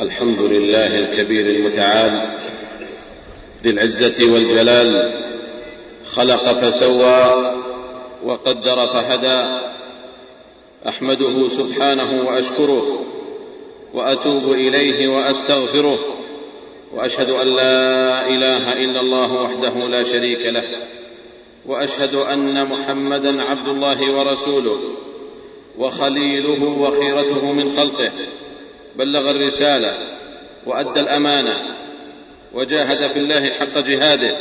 الحمد لله الكبير المتعال ذي العزة والجلال خلق فسوى وقدر فهدى أحمده سبحانه وأشكره وأتوب إليه وأستغفره وأشهد أن لا إله إلا الله وحده لا شريك له وأشهد أن محمدا عبد الله ورسوله وخليله وخيرته من خلقه بلغ الرسالة وأدى الأمانة وجاهد في الله حق جهاده.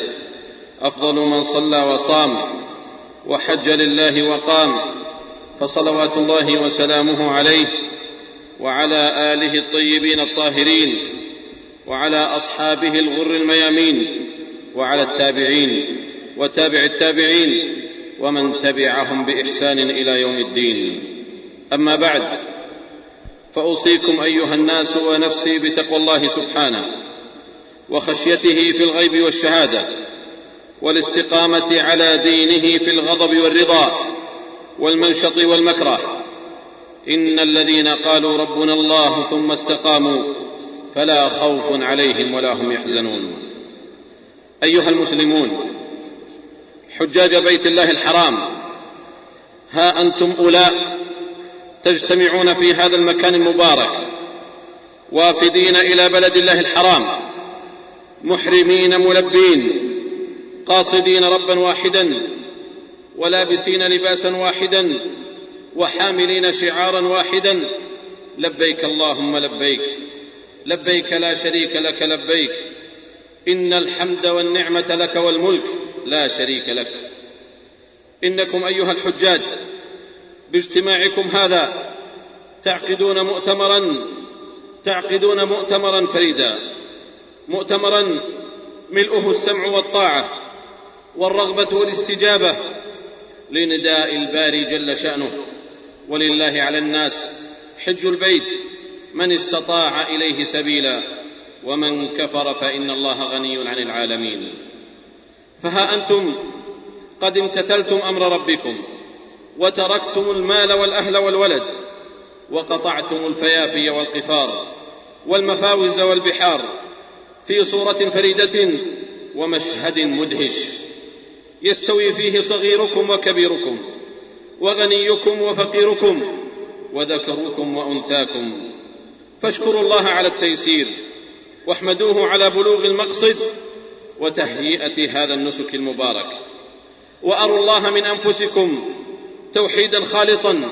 أفضل من صلى وصام وحج لله وقام فصلوات الله وسلامه عليه وعلى آله الطيبين الطاهرين وعلى أصحابه الغر الميامين وعلى التابعين وتابع التابعين ومن تبعهم بإحسان إلى يوم الدين. أما بعد فأوصيكم أيها الناس ونفسي بتقوى الله سبحانه وخشيته في الغيب والشهادة والاستقامة على دينه في الغضب والرضا والمنشط والمكره. إن الذين قالوا ربنا الله ثم استقاموا فلا خوف عليهم ولا هم يحزنون. أيها المسلمون حجاج بيت الله الحرام ها أنتم أولاء تجتمعون في هذا المكان المبارك وافدين إلى بلد الله الحرام محرمين ملبين قاصدين ربا واحدا ولابسين لباسا واحدا وحاملين شعارا واحدا لبيك اللهم لبيك لبيك لا شريك لك لبيك إن الحمد والنعمة لك والملك لا شريك لك. إنكم أيها الحجاج باجتماعكم هذا. تعقدون مؤتمرا تعقدون مؤتمرا فريدا. مؤتمرا ملؤه السمع والطاعة والرغبة والاستجابة لنداء الباري جل شأنه. ولله على الناس حج البيت من استطاع إليه سبيلا ومن كفر فإن الله غني عن العالمين. فها أنتم قد امتثلتم أمر ربكم. وتركتم المال والأهل والولد وقطعتم الفيافي والقفار والمفاوز والبحار في صورة فريدة ومشهد مدهش. يستوي فيه صغيركم وكبيركم وغنيكم وفقيركم وذكركم وأنثاكم. فاشكروا الله على التيسير واحمدوه على بلوغ المقصد وتهيئة هذا النسك المبارك. وأروا الله من أنفسكم توحيدا خالصا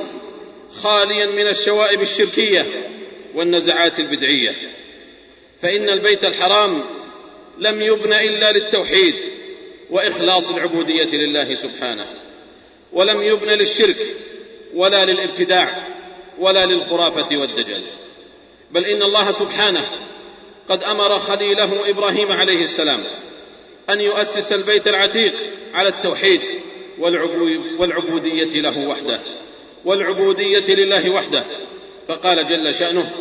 خاليا من الشوائب الشركية والنزعات البدعية. فإن البيت الحرام لم يبن إلا للتوحيد وإخلاص العبودية لله سبحانه ولم يبن للشرك ولا للابتداع ولا للخرافة والدجل بل إن الله سبحانه قد أمر خليله إبراهيم عليه السلام أن يؤسس البيت العتيق على التوحيد والعبودية له وحده والعبودية لله وحده. فقال جل شأنه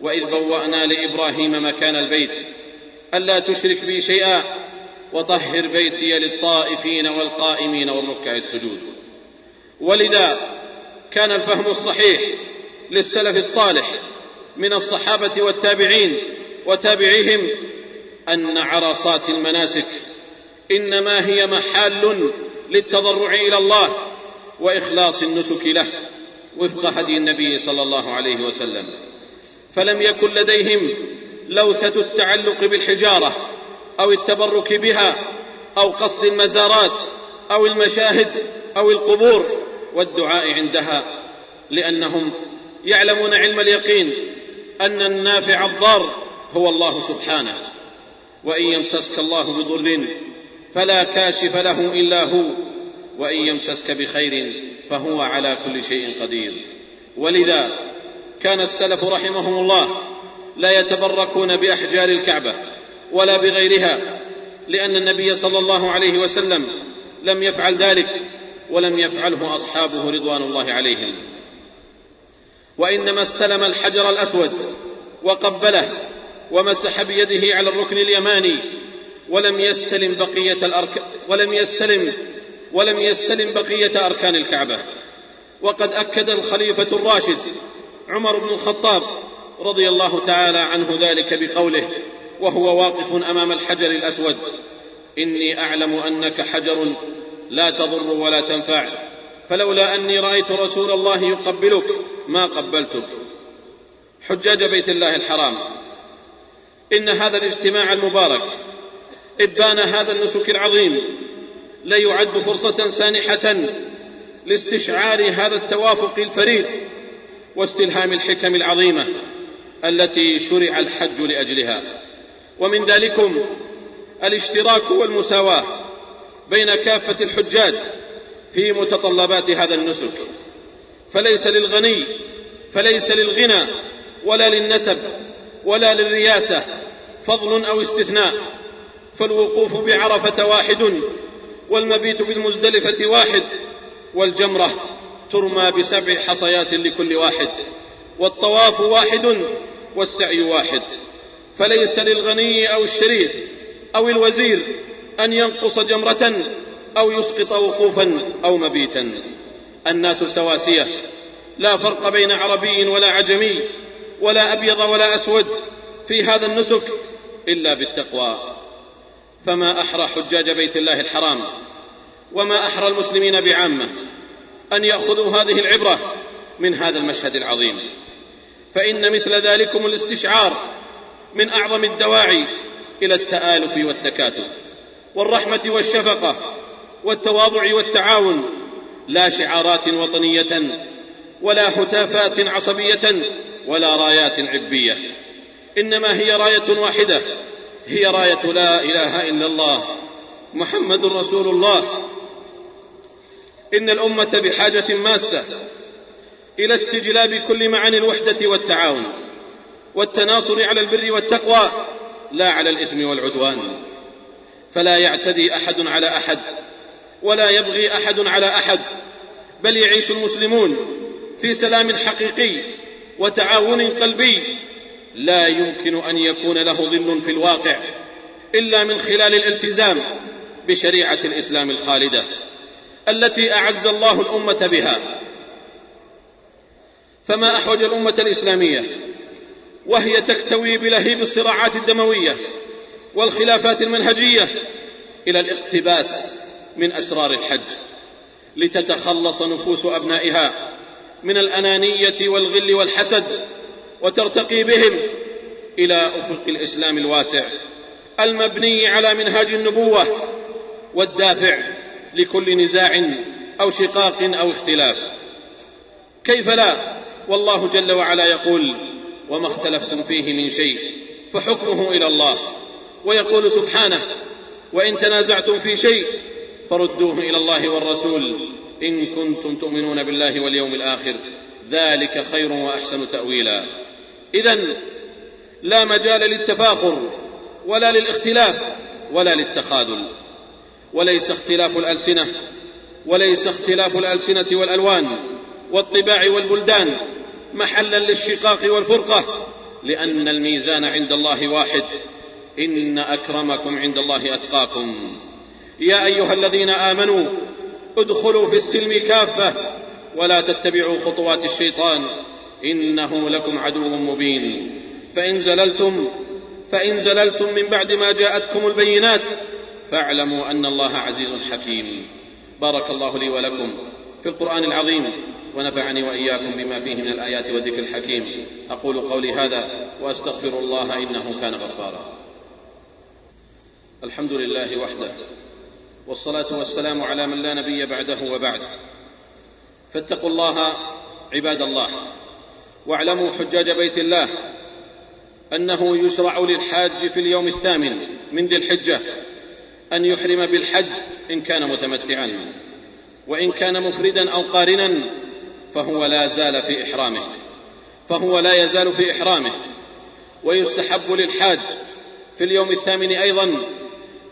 وإذ بوأنا لإبراهيم مكان البيت ألا تشرك بي شيئا وطهر بيتي للطائفين والقائمين والركع السجود. ولذا كان الفهم الصحيح للسلف الصالح من الصحابة والتابعين وتابعيهم أن عرصات المناسك إنما هي محال للتضرع إلى الله وإخلاص النسك له وفق هدي النبي صلى الله عليه وسلم. فلم يكن لديهم لوثة التعلق بالحجارة أو التبرك بها أو قصد المزارات أو المشاهد أو القبور والدعاء عندها لأنهم يعلمون علم اليقين أن النافع الضار هو الله سبحانه. وإن يمسسك الله بضر فلا كاشف له إلا هو وإن يمسسك بخير فهو على كل شيء قدير. ولذا كان السلف رحمهم الله لا يتبركون بأحجار الكعبة ولا بغيرها لأن النبي صلى الله عليه وسلم لم يفعل ذلك ولم يفعله أصحابه رضوان الله عليهم. وإنما استلم الحجر الأسود وقبله ومسح بيده على الركن اليماني ولم يستلم بقية الأرك ولم يستلم ولم يستلم بقية أركان الكعبة. وقد أكد الخليفة الراشد عمر بن الخطاب رضي الله تعالى عنه ذلك بقوله وهو واقف أمام الحجر الأسود إني أعلم أنك حجر لا تضر ولا تنفع فلولا أني رأيت رسول الله يقبلك ما قبلتك. حجاج بيت الله الحرام. إن هذا الاجتماع المبارك إبان هذا النسك العظيم. ليعد فرصة سانحة لاستشعار هذا التوافق الفريد واستلهام الحكم العظيمة التي شرع الحج لأجلها. ومن ذلكم الاشتراك والمساواة بين كافة الحجاج في متطلبات هذا النسك. فليس للغني فليس للغنى ولا للنسب ولا للرياسة فضل أو استثناء. فالوقوف بعرفة واحد والمبيت بالمزدلفة واحد والجمرة ترمى بسبع حصيات لكل واحد والطواف واحد والسعي واحد. فليس للغني أو الشريف أو الوزير أن ينقص جمرة أو يسقط وقوفا أو مبيتا. الناس سواسية لا فرق بين عربي ولا عجمي ولا أبيض ولا أسود في هذا النسك إلا بالتقوى. فما أحرى حجاج بيت الله الحرام وما أحرى المسلمين بعامة أن يأخذوا هذه العبرة من هذا المشهد العظيم. فإن مثل ذلكم الاستشعار من أعظم الدواعي إلى التآلف والتكاتف والرحمة والشفقة والتواضع والتعاون لا شعارات وطنية ولا هتافات عصبية ولا رايات عبية إنما هي راية واحدة هي راية لا إله إلا الله محمد رسول الله. إن الأمة بحاجة ماسة إلى استجلاب كل معاني الوحدة والتعاون والتناصر على البر والتقوى لا على الإثم والعدوان. فلا يعتدي أحد على أحد ولا يبغي أحد على أحد بل يعيش المسلمون في سلام حقيقي وتعاون قلبي. لا يمكن أن يكون له ظل في الواقع إلا من خلال الالتزام بشريعة الإسلام الخالدة التي أعز الله الأمة بها. فما أحوج الأمة الإسلامية؟ وهي تكتوي بلهيب الصراعات الدموية والخلافات المنهجية إلى الاقتباس من أسرار الحج لتتخلص نفوس أبنائها من الأنانية والغل والحسد وترتقي بهم إلى أفق الإسلام الواسع المبني على منهاج النبوة والدافع لكل نزاع أو شقاق أو اختلاف. كيف لا؟ والله جل وعلا يقول وما اختلفتم فيه من شيء فحكمه إلى الله. ويقول سبحانه وإن تنازعتم في شيء فردوه إلى الله والرسول إن كنتم تؤمنون بالله واليوم الآخر ذلك خير وأحسن تأويلا. اذا لا مجال للتفاخر ولا للاختلاف ولا للتخاذل. وليس اختلاف الألسنة وليس اختلاف الألسنة والألوان والطباع والبلدان محلا للشقاق والفرقة لأن الميزان عند الله واحد. إن أكرمكم عند الله أتقاكم. يا أيها الذين آمنوا ادخلوا في السلم كافة ولا تتبعوا خطوات الشيطان. إنه لكم عدو مبين. فإن زللتم فإن زللتم من بعد ما جاءتكم البينات فاعلموا أن الله عزيز حكيم. بارك الله لي ولكم في القرآن العظيم ونفعني وإياكم بما فيه من الآيات والذكر الحكيم. أقول قولي هذا وأستغفر الله إنه كان غفارا. الحمد لله وحده والصلاة والسلام على من لا نبي بعده وبعد. فاتقوا الله عباد الله. واعلموا حجاج بيت الله أنه يشرع للحاج في اليوم الثامن من ذي الحجة أن يحرم بالحج إن كان متمتعا وإن كان مفردا أو قارنا فهو لا زال في إحرامه فهو لا يزال في إحرامه ويستحب للحاج في اليوم الثامن أيضا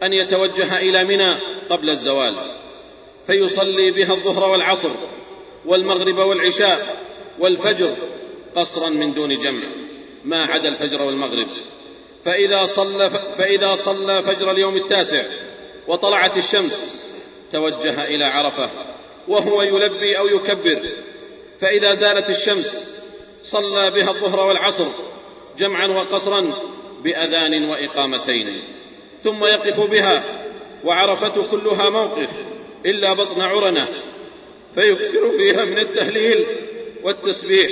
أن يتوجه إلى منى قبل الزوال فيصلي بها الظهر والعصر والمغرب والعشاء والفجر قصرا من دون جمع ما عدا الفجر والمغرب. فإذا صلى فإذا صلى فجر اليوم التاسع وطلعت الشمس توجه إلى عرفة وهو يلبي أو يكبر. فإذا زالت الشمس صلى بها الظهر والعصر جمعا وقصرا بأذان وإقامتين. ثم يقف بها وعرفة كلها موقف إلا بطن عرنة فيكثر فيها من التهليل والتسبيح.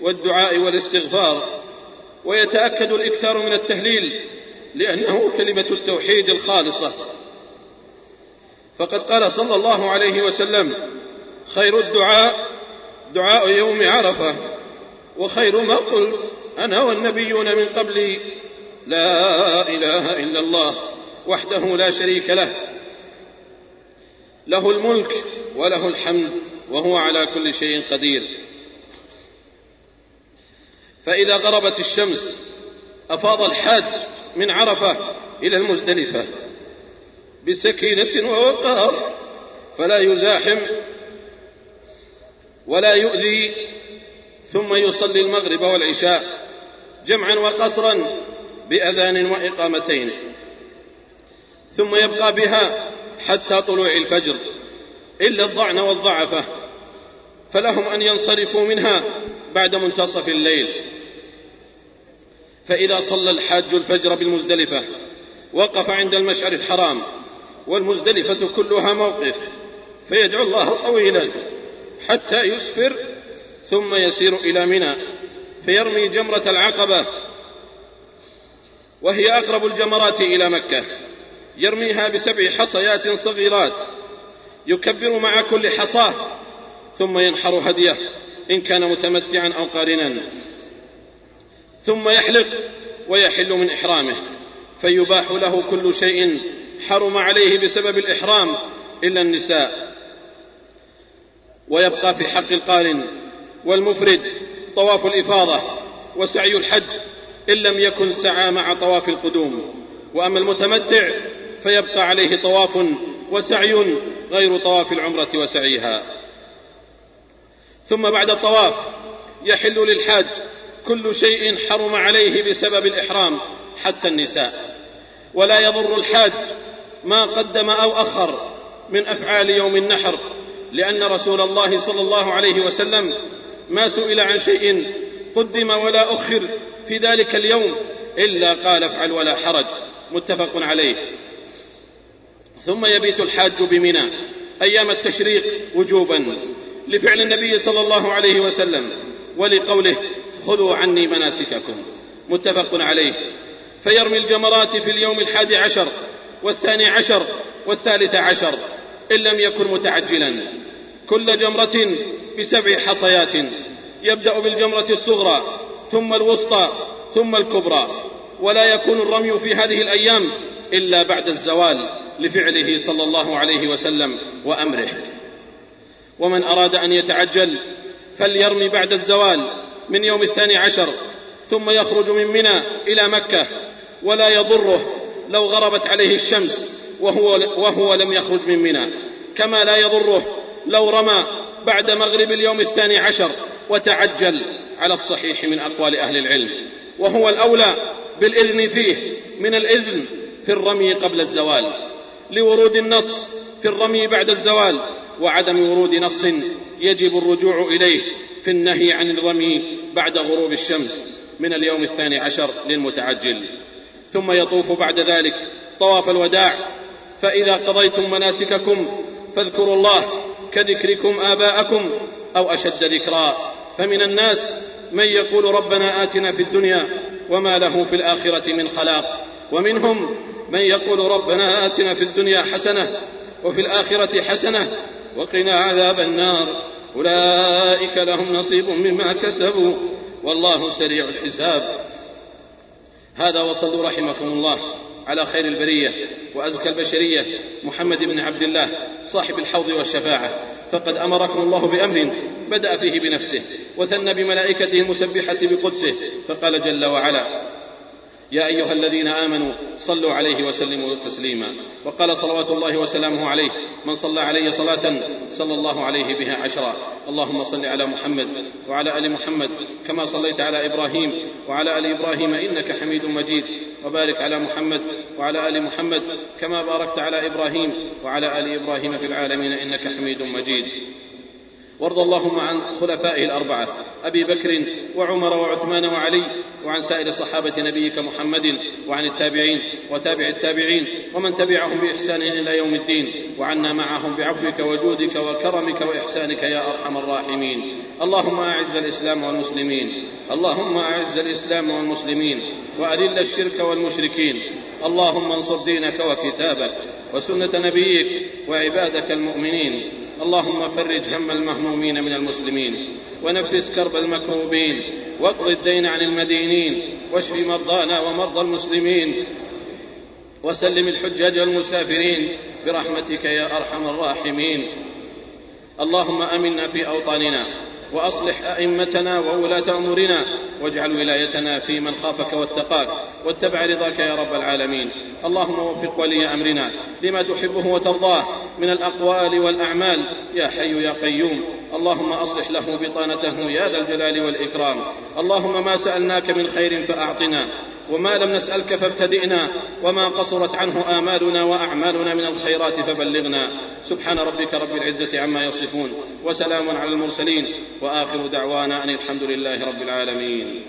والدعاء والاستغفار ويتأكد الإكثار من التهليل لأنه كلمة التوحيد الخالصة. فقد قال صلى الله عليه وسلم خير الدعاء دعاء يوم عرفة وخير ما قلت أنا والنبيون من قبلي لا إله إلا الله وحده لا شريك له له الملك وله الحمد وهو على كل شيء قدير. فإذا غربت الشمس أفاض الحاج من عرفة إلى المزدلفة بسكينة ووقار فلا يزاحم ولا يؤذي ثم يصلي المغرب والعشاء جمعا وقصرا بأذان وإقامتين ثم يبقى بها حتى طلوع الفجر إلا الضعن والضعفة. فلهم أن ينصرفوا منها بعد منتصف الليل. فإذا صلى الحاج الفجر بالمزدلفة وقف عند المشعر الحرام والمزدلفة كلها موقف فيدعو الله طويلا حتى يسفر ثم يسير إلى منى فيرمي جمرة العقبة وهي أقرب الجمرات إلى مكة. يرميها بسبع حصيات صغيرات يكبر مع كل حصاة ثم ينحر هديه إن كان متمتعا أو قارنا. ثم يحلق ويحل من إحرامه فيباح له كل شيء حرم عليه بسبب الإحرام إلا النساء. ويبقى في حق القارن والمفرد طواف الإفاضة وسعي الحج إن لم يكن سعى مع طواف القدوم. وأما المتمتع فيبقى عليه طواف وسعي غير طواف العمرة وسعيها. ثم بعد الطواف يحل للحاج كل شيء حرم عليه بسبب الإحرام حتى النساء. ولا يضر الحاج ما قدم أو أخر من أفعال يوم النحر لأن رسول الله صلى الله عليه وسلم ما سئل عن شيء قدم ولا أخر في ذلك اليوم إلا قال افعل ولا حرج متفق عليه. ثم يبيت الحاج بمنى أيام التشريق وجوبا. لفعل النبي صلى الله عليه وسلم ولقوله خذوا عني مناسككم. متفق عليه. فيرمي الجمرات في اليوم الحادي عشر والثاني عشر والثالث عشر إن لم يكن متعجلا. كل جمرة بسبع حصيات يبدأ بالجمرة الصغرى ثم الوسطى ثم الكبرى. ولا يكون الرمي في هذه الأيام إلا بعد الزوال لفعله صلى الله عليه وسلم وأمره. ومن أراد أن يتعجل فليرمي بعد الزوال من يوم الثاني عشر ثم يخرج من منى إلى مكة ولا يضره لو غربت عليه الشمس وهو, وهو لم يخرج من منى. كما لا يضره لو رمى بعد مغرب اليوم الثاني عشر وتعجل على الصحيح من أقوال أهل العلم. وهو الأولى بالإذن فيه من الإذن في الرمي قبل الزوال لورود النص في الرمي بعد الزوال وعدم ورود نص يجب الرجوع إليه في النهي عن الرمي بعد غروب الشمس من اليوم الثاني عشر للمتعجل. ثم يطوف بعد ذلك طواف الوداع. فإذا قضيتم مناسككم فاذكروا الله كذكركم آباءكم أو أشد ذكرا. فمن الناس من يقول ربنا آتنا في الدنيا وما له في الآخرة من خلاق. ومنهم من يقول ربنا آتنا في الدنيا حسنة وفي الآخرة حسنة وقنا عذاب النار. أولئك لهم نصيب مما كسبوا. والله سريع الحساب. هذا وصلوا رحمكم الله. على خير البرية وأزكى البشرية. محمد بن عبد الله صاحب الحوض والشفاعة. فقد أمركم الله بأمر بدأ فيه بنفسه. وثنى بملائكته المسبحة بقدسه. فقال جل وعلا يا أيها الذين آمنوا صلوا عليه وسلموا تسليما. وقال صلوات الله وسلامه عليه من صلى علي صلاة صلى الله عليه بها عشرا. اللهم صل على محمد وعلى آل محمد كما صليت على إبراهيم وعلى آل إبراهيم إنك حميد مجيد. وبارك على محمد وعلى آل محمد كما باركت على إبراهيم وعلى آل إبراهيم في العالمين إنك حميد مجيد. وارض اللهم عن خلفائه الأربعة أبي بكر وعمر وعثمان وعلي وعن سائر صحابة نبيك محمد وعن التابعين وتابع التابعين ومن تبعهم بإحسان إلى يوم الدين وعنا معهم بعفوك وجودك وكرمك وإحسانك يا أرحم الراحمين. اللهم أعز الإسلام والمسلمين اللهم أعز الإسلام والمسلمين وأذل الشرك والمشركين. اللهم انصر دينك وكتابك وسنة نبيك وعبادك المؤمنين. اللهم فرج هم المهمومين من المسلمين ونفس كرب المكروبين واقض الدين عن المدينين واشف مرضانا ومرضى المسلمين وسلم الحجاج والمسافرين برحمتك يا أرحم الراحمين. اللهم آمنا في أوطاننا وأصلح أئمتنا وولاة أمورنا واجعل ولايتنا في من خافك واتقاك واتبع رضاك يا رب العالمين. اللهم وفق ولي أمرنا لما تحبه وترضاه من الأقوال والأعمال. يا حي يا قيوم اللهم أصلح له بطانته يا ذا الجلال والإكرام. اللهم ما سألناك من خير فأعطنا. وما لم نسألك فابتدئنا وما قصرت عنه آمالنا وأعمالنا من الخيرات فبلغنا. سبحان ربك رب العزة عما يصفون وسلام على المرسلين وآخر دعوانا أن الحمد لله رب العالمين.